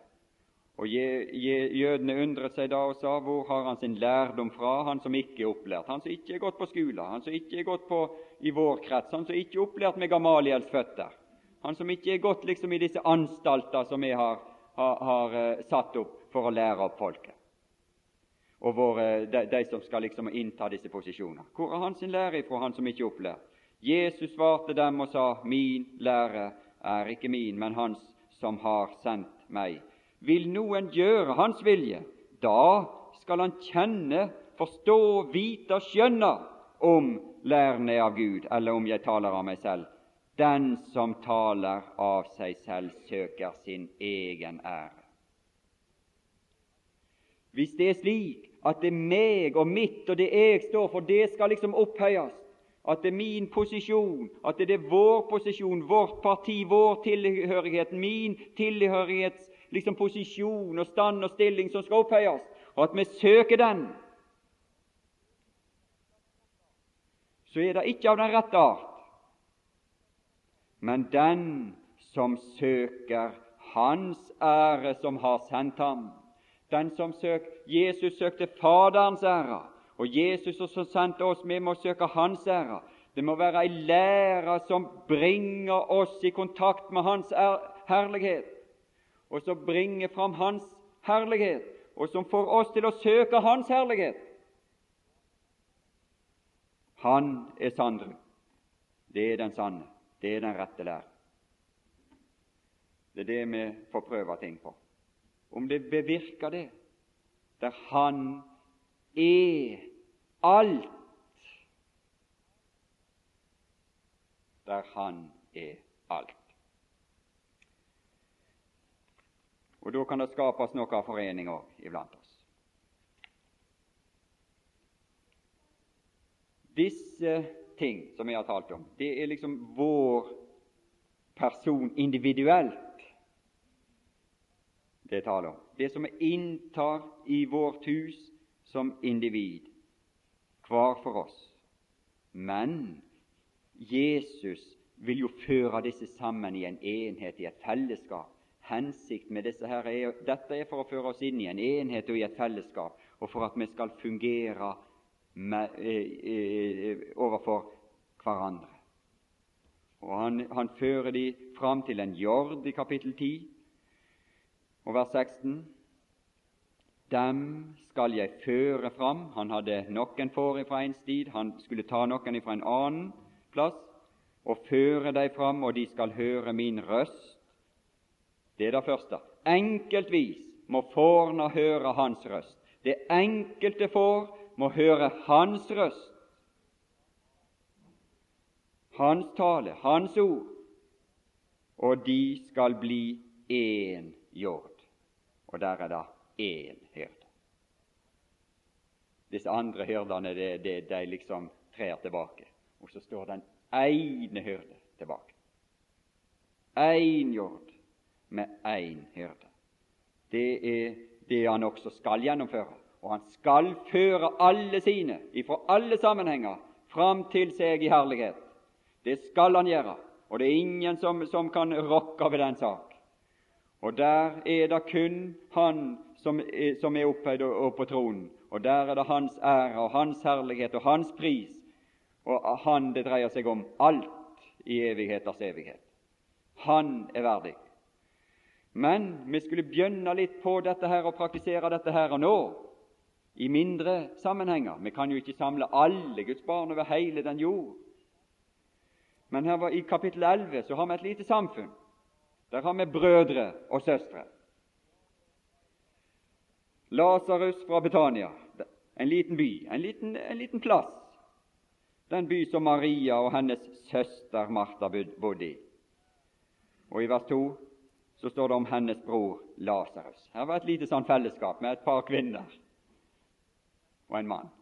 Og Jødene undret seg da og sa hvor har han sin lærdom fra, han som ikke er opplært, han som ikke er gått på skole, han som ikke er gått på i vår krets, han som ikke er opplært med Gamaliels føtter, han som ikke er gått liksom i disse anstalter som vi har, har, har uh, satt opp for å lære opp folket, og våre, de, de, som skal liksom innta disse posisjoner. Hvor er han sin lære ifra, han som ikke er opplært? Jesus svarte dem og sa, Min lære er ikke min, men Hans som har sendt meg. Vil noen gjøre Hans vilje, da skal han kjenne, forstå, vite og skjønne om læren er av Gud, eller om jeg taler av meg selv. Den som taler av seg selv, søker sin egen ære. Hvis det er slik at det er meg og mitt og det jeg står for, det skal liksom opphøyes, at det er min posisjon, at det er vår posisjon, vårt parti, vår tilhørighet, min tilhørighets liksom posisjon og stand og stilling som skal opphøyes, og at vi søker den, så er det ikke av den rette art. Men den som søker Hans ære som har sendt ham, den som søker Jesus søkte Faderens ære, og Jesus som sendte oss, vi må søke Hans ære. Det må være ei lære som bringer oss i kontakt med Hans herlighet, og som bringer fram Hans herlighet, og som får oss til å søke Hans herlighet. Han er sannere. Det er den sanne. Det er den rette lære. Det er det vi får prøve ting på. Om det bevirker det, der Han er alt. Der Han er alt. Og Da kan det skapes noe av forening òg iblant oss. Disse ting som vi har talt om, det er liksom vår person individuelt det taler om. Det som vi inntar i vårt hus som individ, hver for oss. Men Jesus vil jo føre disse sammen i en enhet, i et fellesskap. Hensikt med disse her er, Dette er for å føre oss inn i en enhet og i et fellesskap, og for at vi skal fungere med, eh, eh, overfor hverandre. Og Han, han fører de fram til en jord i kapittel 10 og vers 16. Dem skal jeg føre fram. Han hadde noen får fra en stid, han skulle ta noen fra en annen plass og føre dem fram, og de skal høre min røst. Det er det første. Enkeltvis må fårene høre hans røst. Det enkelte får må høre hans røst, hans tale, hans ord, og de skal bli én jord. Og der er det én hyrde. Disse andre hyrdene, det, det, de liksom trer tilbake. Og så står den ene hyrde tilbake. Én jord med én hyrde. Det er det han også skal gjennomføre. Og han skal føre alle sine, ifra alle sammenhenger, fram til seg i herlighet. Det skal han gjøre, og det er ingen som, som kan rokke ved den sak. Og der er det kun Han som er, som er og på tronen. Og der er det Hans ære og Hans herlighet og Hans pris. Og Han det dreier seg om alt i evigheters evighet. Han er verdig. Men vi skulle begynne litt på dette her og praktisere dette her og nå, i mindre sammenhenger. Vi kan jo ikke samle alle Guds barn over hele den jord. Men her var, i kapittel 11 så har vi et lite samfunn. Der har vi brødre og søstre. Lasarus fra Betania, en liten by, en liten, en liten plass. Den by som Maria og hennes søster Martha bodde i. Og I vers 2 så står det om hennes bror Lasarus. Her var et lite sånn fellesskap med et par kvinner og en mann.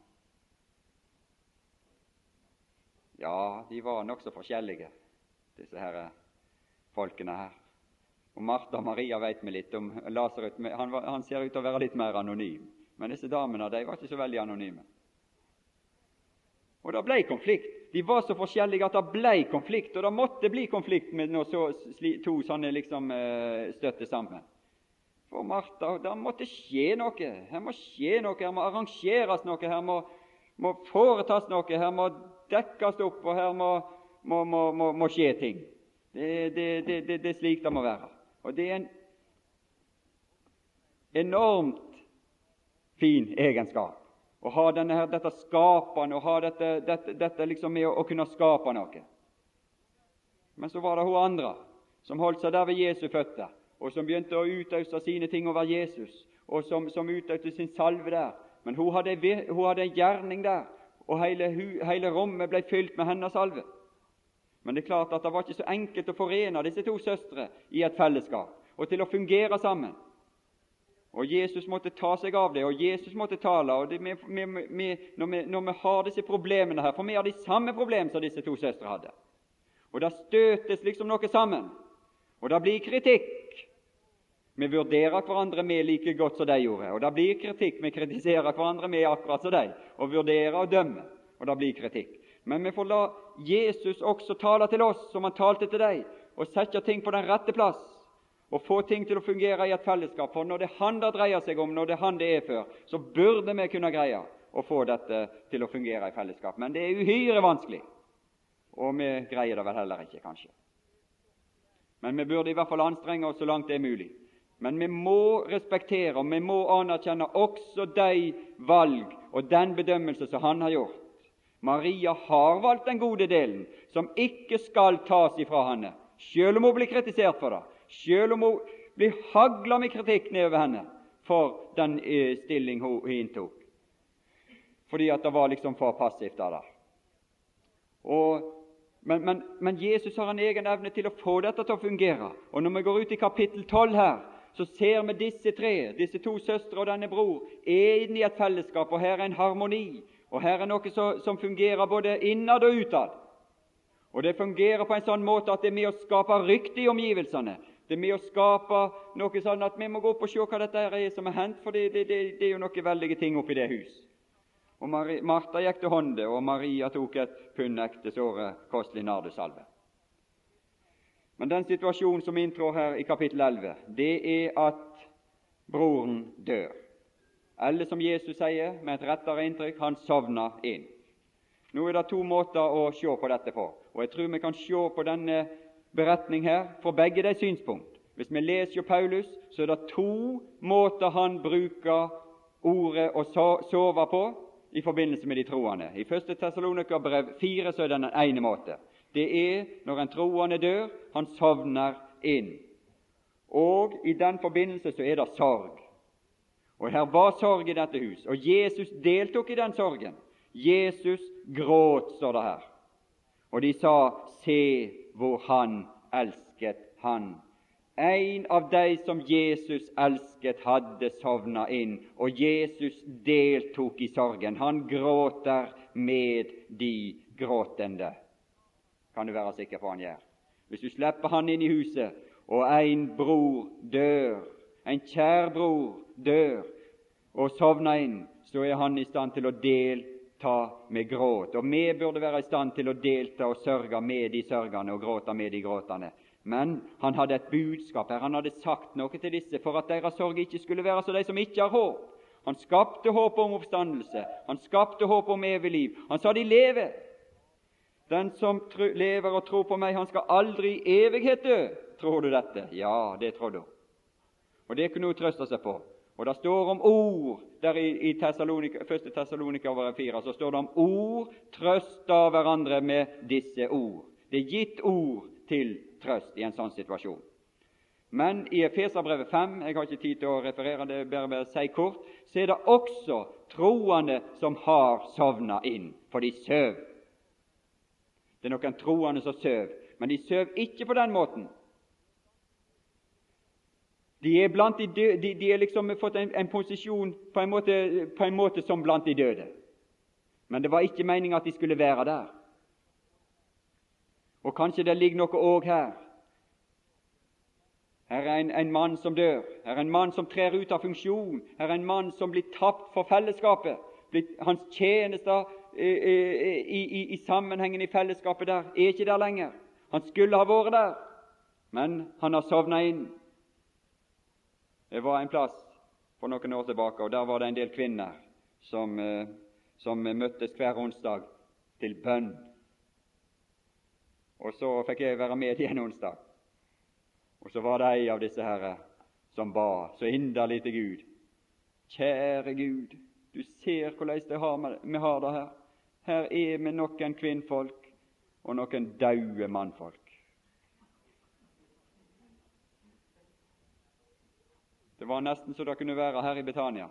Ja, de var nokså forskjellige, disse her folkene her. Og Martha og Maria vet vi litt om. Lazarus han, han, ser ut til å være litt mer anonym. Men disse damene de var ikke så veldig anonyme. Og det ble konflikt. De var så forskjellige at det ble konflikt, og det måtte bli konflikt når så, to sånne liksom eh, støtte sammen. For Martha, det måtte skje noe. Her må skje noe, her må arrangeres noe, her må, må foretas noe, her må dekkes opp, og her må, må, må skje ting. Det, er slik det må være. Og det er en enormt fin egenskap å ha denne her, dette skapende, og ha dette, dette, dette liksom med å, å, kunne skape noe. Men så var det hun andre som holdt seg der ved Jesu føtter, og som begynte å utøse sine ting over Jesus, og som, som utøste sin salve der. Men hun hadde, hun hadde en gjerning der, og hele, hele rommet ble fylt med hennes salve. Men det er klart at det var ikke så enkelt å forene disse to søstre i et fellesskap og til å fungere sammen. Og Jesus måtte ta seg av det, og Jesus måtte tale. og det, vi, vi, vi, når, når, vi, har disse problemene her, For vi har de samme problemene som disse to søstre hadde. Og det støtes liksom noe sammen, og det blir kritikk. Vi vurderer hverandre med like godt som de gjorde, og det blir kritikk. Vi kritiserer hverandre med akkurat som de, og vurderer og dømmer, og det blir kritikk. Men vi får la Jesus også tale til oss som han talte til deg, og sette ting på den rette plass og få ting til å fungere i et fellesskap. For når det er Han det dreier seg om, når det er Han det er for, så burde vi kunne greie å få dette til å fungere i fellesskap. Men det er uhyre vanskelig, og vi greier det vel heller ikke, kanskje. Men vi burde i hvert fall anstrenge oss så langt det er mulig. Men vi må respektere og vi må anerkjenne også de valg og den bedømmelse som han har gjort. Maria har valgt den gode delen, som ikke skal tas ifra henne, selv om hun blir kritisert for det, selv om hun blir hagla med kritikk nedover henne for den eh, stilling hun inntok, fordi at det var liksom for passivt av det. Og, men, men, men, Jesus har en egen evne til å få dette til å fungere. Og Når vi går ut i kapittel 12 her, så ser vi disse tre, disse to søstre og denne bror, er inne i et fellesskap, og her er en harmoni. Og her er noe som fungerer både innad og utad. Og det fungerer på en sånn måte at det er med å skape rykte i omgivelsene. Det er med å skape noe sånn at vi må gå opp og se hva dette er som er hendt, for det, det, det, det, er jo noen veldige ting oppi det hus. Og Martha gikk til hånde, og Maria tok et pund ekte såre kostelig nardusalve. Men den situasjonen som inntrår her i kapittel 11, det er at broren dør. Eller som Jesus sier, med et rettere inntrykk, han sovner inn. Nå er det to måter å se på dette på, og jeg tror vi kan se på denne beretning her fra begge de synspunkt. Hvis vi leser jo Paulus, så er det to måter han bruker ordet å sove på i forbindelse med de troende. I 1. Tessalonikerbrev 4 så er det den ene måten. Det er når en troende dør, han sovner inn. Og i den forbindelse så er det sorg. Og her var sorg i dette hus, og Jesus deltok i den sorgen. Jesus gråt, står det her. Og de sa, Se hvor han elsket han. En av de som Jesus elsket, hadde sovna inn, og Jesus deltok i sorgen. Han gråter med de gråtende, kan du være sikker på han gjør. Hvis du slipper han inn i huset, og en bror dør, en kjær bror dør, og sovner inn, så er han i stand til å delta med gråt. Og vi burde være i stand til å delta og sørge med de sørgende og gråte med de gråtende. Men han hadde et budskap her. Han hadde sagt noe til disse for at deres sorg ikke skulle være så de som ikke har håp. Han skapte håp om oppstandelse. Han skapte håp om evig liv. Han sa de lever. Den som lever og tror på meg, han skal aldri i evighet dø. Tror du dette? Ja, det trodde hun. Og det kunne hun trøste seg på. Og det står om ord der i, i Thessalonika, 1. Tessalonika 4 så står det om ord trøsta hverandre med disse ord. Det er gitt ord til trøst i en sånn situasjon. Men i Efeserbrevet 5 jeg har ikke tid til å referere det, bare, bare si kort, så er det også troende som har sovna inn, for de søv. Det er noen troende som søv, men de søv ikke på den måten de er, blant de, døde, de, de er liksom fått en, en posisjon på en, måte, på en, måte, som blant de døde. Men det var ikke meninga at de skulle være der. Og kanskje det ligger noe òg her. Her er en, en, mann som dør. Her er en mann som trer ut av funksjon. Her er en mann som blir tapt for fellesskapet. Hans tjenester i, i, i, i sammenhengen i fellesskapet der er ikke der lenger. Han skulle ha vært der, men han har sovna inn. Det var en plass for noen år tilbake, og der var det en del kvinner som, eh, som møttes hver onsdag til bønn. Og så fikk jeg være med igjen onsdag. Og så var det ei av disse herre som ba så inderlig til Gud. Kjære Gud, Du ser hvordan vi har det her. Her er vi noen kvinnfolk og noen daue mannfolk. Det var nesten så det kunne være her i Betania.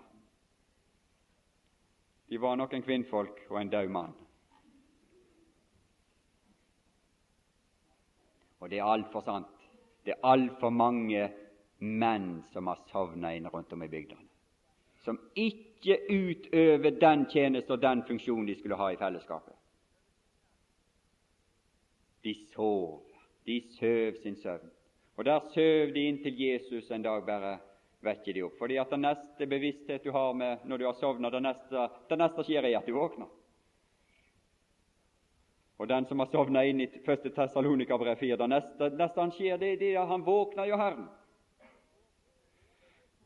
De var noen kvinnfolk og en død mann. Og det er altfor sant. Det er altfor mange menn som har sovna inn rundt om i bygdene, som ikke utøver den tjeneste og den funksjonen de skulle ha i fellesskapet. De sov. De søv sin søvn. Og der søv de inntil Jesus en dag bare vekker de opp. Fordi at den neste bevissthet du har med når du har sovna, det neste, det neste skjer er at du våkner. Og den som har sovna inn i første Tessalonika-brev 4, det neste, neste han skjer, det, er han våkner jo Herren.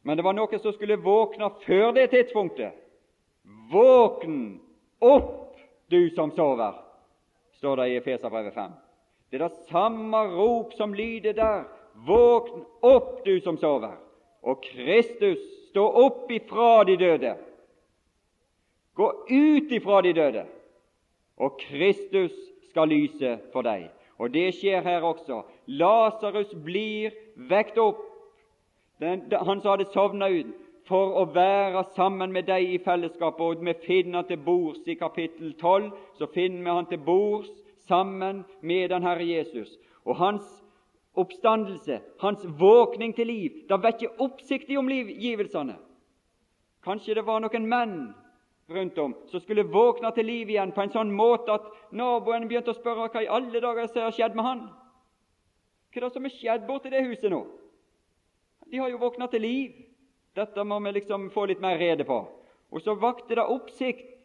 Men det var noe som skulle våkne før det tidspunktet. Våkn opp, du som sover, står det i Efeserbrevet 5. Det er det samme rop som lyder der. Våkn opp, du som sover, og Kristus stå opp ifra de døde. Gå ut ifra de døde, og Kristus skal lyse for deg. Og det skjer her også. Lasarus blir vekt opp. Den, han som hadde sovna ut, for å være sammen med deg i fellesskapet. Og vi finner til bords i kapittel 12. Så finner vi han til bords sammen med den Herre Jesus. Og hans oppstandelse, hans våkning til liv, det vekker oppsikt i omgivelsene. Kanskje det var noen menn rundt om som skulle våkne til liv igjen på en sånn måte at naboen begynte å spørre hva i alle dager som har skjedd med han. Hva er det som er skjedd borti det huset nå? De har jo våkna til liv. Dette må vi liksom få litt mer rede på. Og så vakte det oppsikt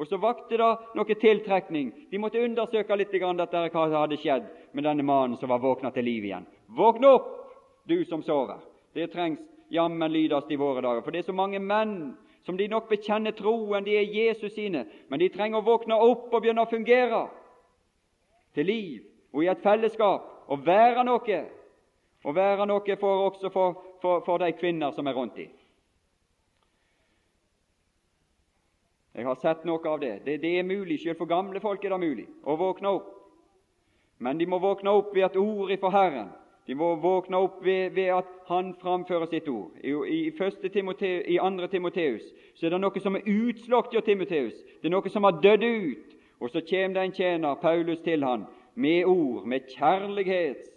og så vakte det noe tiltrekning. De måtte undersøke litt dette, hva som hadde skjedd med denne mannen som var våkna til liv igjen. Våkn opp, du som sover! Det trengs jammen lydast i våre dager. For det er så mange menn som de nok bekjenner troen, de er Jesus sine, men de trenger å våkne opp og begynne å fungere til liv og i et fellesskap og være noe. Og være noe for, også for, for, for de kvinner som er rundt dem. Jeg har sett noe av det. det. Det, er mulig, selv for gamle folk er det mulig å våkne opp. Men de må våkne opp ved et ord ifra Herren. De må våkne opp ved, ved at Han framfører sitt ord. I, i, Timoteus, I andre Timoteus så er det noe som er utslått hos Timoteus. Det er noe som har dødd ut. Og så kommer det en tjener, Paulus, til han med ord, med kjærlighets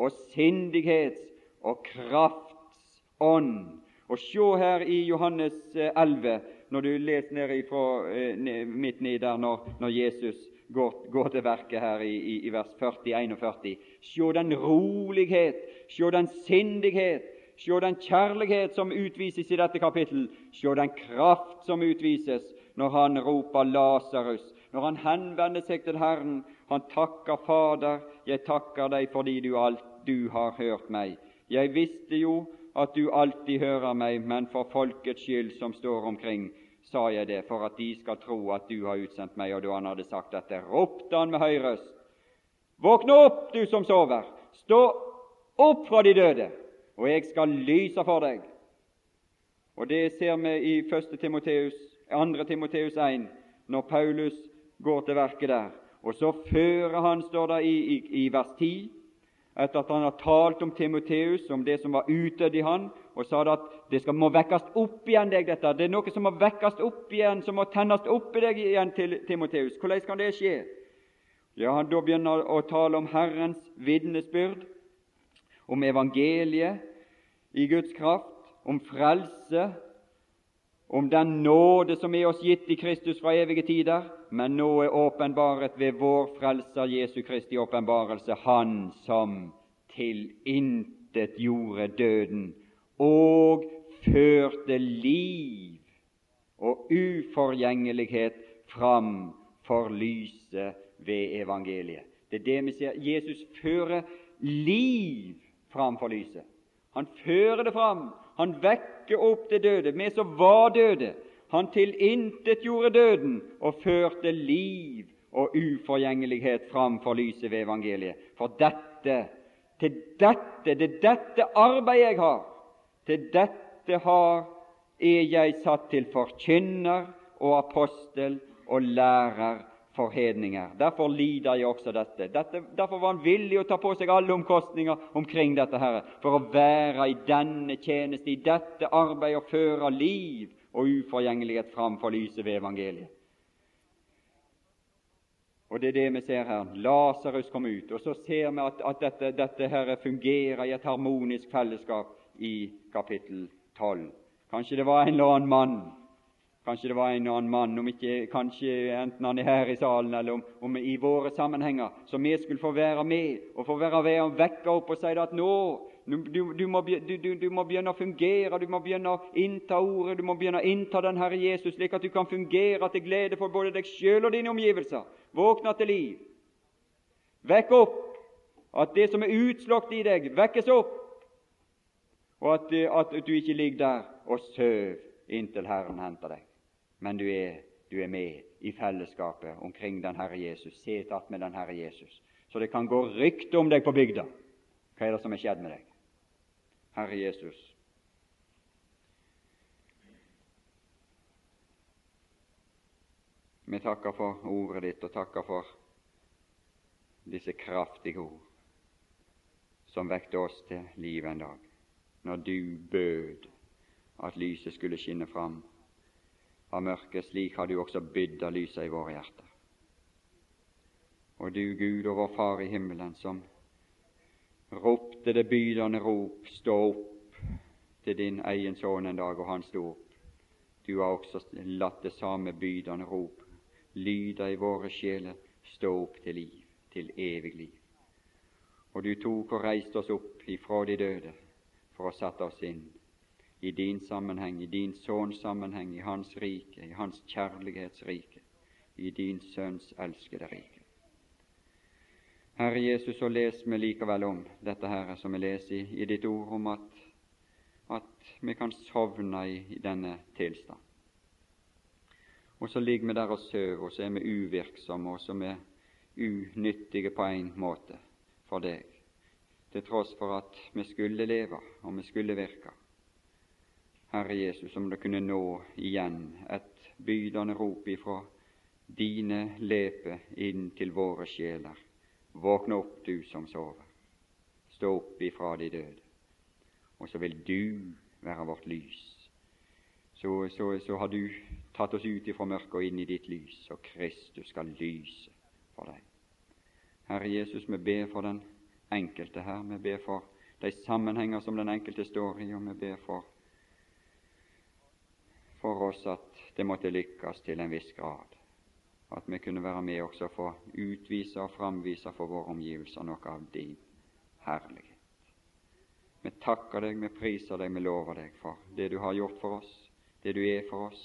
og sindighets og krafts ånd. Og se her i Johannes 11 eh, når du leser ned ifra, eh, midt ned der når, når Jesus går, går, til verket her i, i, i vers 40-41. Se den rolighet, se den sindighet, se den kjærlighet som utvises i dette kapittel, se den kraft som utvises når han roper Lasarus, når han henvender seg til Herren. Han takker Fader, jeg takker deg fordi du alt du har hørt meg. Jeg visste jo at du alltid hører meg, men for folkets skyld som står omkring, sa jeg det, for at de skal tro at du har utsendt meg. Og da han hadde sagt dette, ropte han med høy røst. Våkne opp, du som sover! Stå opp fra de døde, og jeg skal lyse for deg. Og Det ser vi i 1. Timoteus, 2. Timoteus 1, når Paulus går til verket der. Og så fører han, står det i, i, i vers 10, etter at han har talt om Timoteus, om det som var utdødd i han, og sa at det skal, må vekkes opp igjen deg, dette. Det er noe som må vekkes opp igjen, som må tennes opp i deg igjen til Timoteus. Hvordan kan det skje? Ja, han Da begynner å tale om Herrens vitnesbyrd, om evangeliet i Guds kraft, om frelse, om den nåde som er oss gitt i Kristus fra evige tider, men nå er åpenbaret ved vår Frelser Jesu Kristi åpenbarelse, Han som tilintetgjorde døden og førte liv og uforgjengelighet fram for lyset ved evangeliet. Det er det vi ser. Jesus fører liv fram for lyset. Han fører det fram. Han vekker opp det døde, vi som var døde. Han tilintetgjorde døden og førte liv og uforgjengelighet fram for lyset ved evangeliet. For dette, til dette, det er dette arbeidet jeg har. Til dette har er jeg satt til forkynner og apostel og lærer for hedninger. Derfor lider jeg også dette. dette. Derfor var han villig å ta på seg alle omkostninger omkring dette her, for å være i denne tjeneste, i dette arbeidet, og føre liv og uforgjengelighet fram for lyset ved evangeliet. Og Det er det vi ser her. Lasarus kom ut, og så ser vi at, at dette, dette her fungerer i et harmonisk fellesskap i kapittel 12. Kanskje det var en eller annen mann Kanskje det var en eller annen mann, om ikke, kanskje enten han er her i salen eller om, om i våre sammenhenger, som vi skulle få være med og få være ved og vekke opp og si at nå du, du, må, du, du, må, begynne å fungere, du må begynne å innta ordet, du må begynne å innta den Herre Jesus, slik at du kan fungere til glede for både deg sjøl og dine omgivelser. Våkne til liv. Vekk opp at det som er utslått i deg, vekkes opp, og at, at du ikke ligger der og søv inntil Herren henter deg men du er, du er med i fellesskapet omkring den Herre Jesus. Set att med den Herre Jesus. Så det kan gå rykte om deg på bygda. Hva er det som er skjedd med deg? Herre Jesus. Vi takker for ordet ditt og takker for disse kraftige ord som vekte oss til liv en dag, når du bød at lyset skulle skinne fram av mørket, slik har du også bydd av lyset i våre hjerter. Og du, Gud og vår Far i himmelen, som ropte det bydende rop, stå opp til din egen sønn en dag, og han sto opp. Du har også latt det samme bydende rop lyde i våre sjeler, stå opp til liv, til evig liv. Og du tok og reiste oss opp ifra de døde for å sette oss inn i din sammenheng, i din sønns sammenheng, i hans rike, i hans kjærlighetsrike, i din sønns elskede rike. Herre Jesus, så les vi likevel om dette her som vi leser i, i ditt ord, om at, at vi kan sovne i, i denne tilstand. Og så ligger vi der og sover, og så er vi uvirksomme, og så er vi unyttige på en måte for deg, til tross for at vi skulle leve og vi skulle virke. Herre Jesus, om det kunne nå igjen et bydende rop ifra dine leper inn til våre sjeler. Våkne opp, du som sover. Stå opp ifra de døde. Og så vil du være vårt lys. Så, så, så har du tatt oss ut ifra mørket og inn i ditt lys, og Kristus skal lyse for deg. Herre Jesus, vi ber for den enkelte her. Vi ber for de sammenhenger som den enkelte står i, og vi ber for for oss at det måtte lykkes til en viss grad. At vi kunne være med også for å utvise og framvise for våre omgivelser noe av din herlighet. Vi takker deg, vi priser deg, vi lover deg for det du har gjort for oss, det du er for oss,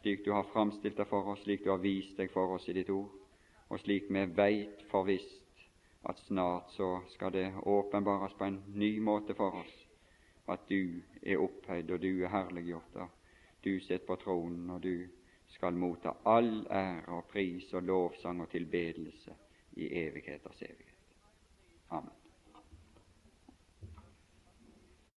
slik du har framstilt deg for oss, slik du har vist deg for oss i ditt ord, og slik vi veit for visst at snart så skal det åpenbares på en ny måte for oss, at du er opphøyd og du er herliggjort. Du sitter på tronen, og du skal motta all ære og pris og lovsang og tilbedelse i evigheters evighet. Amen.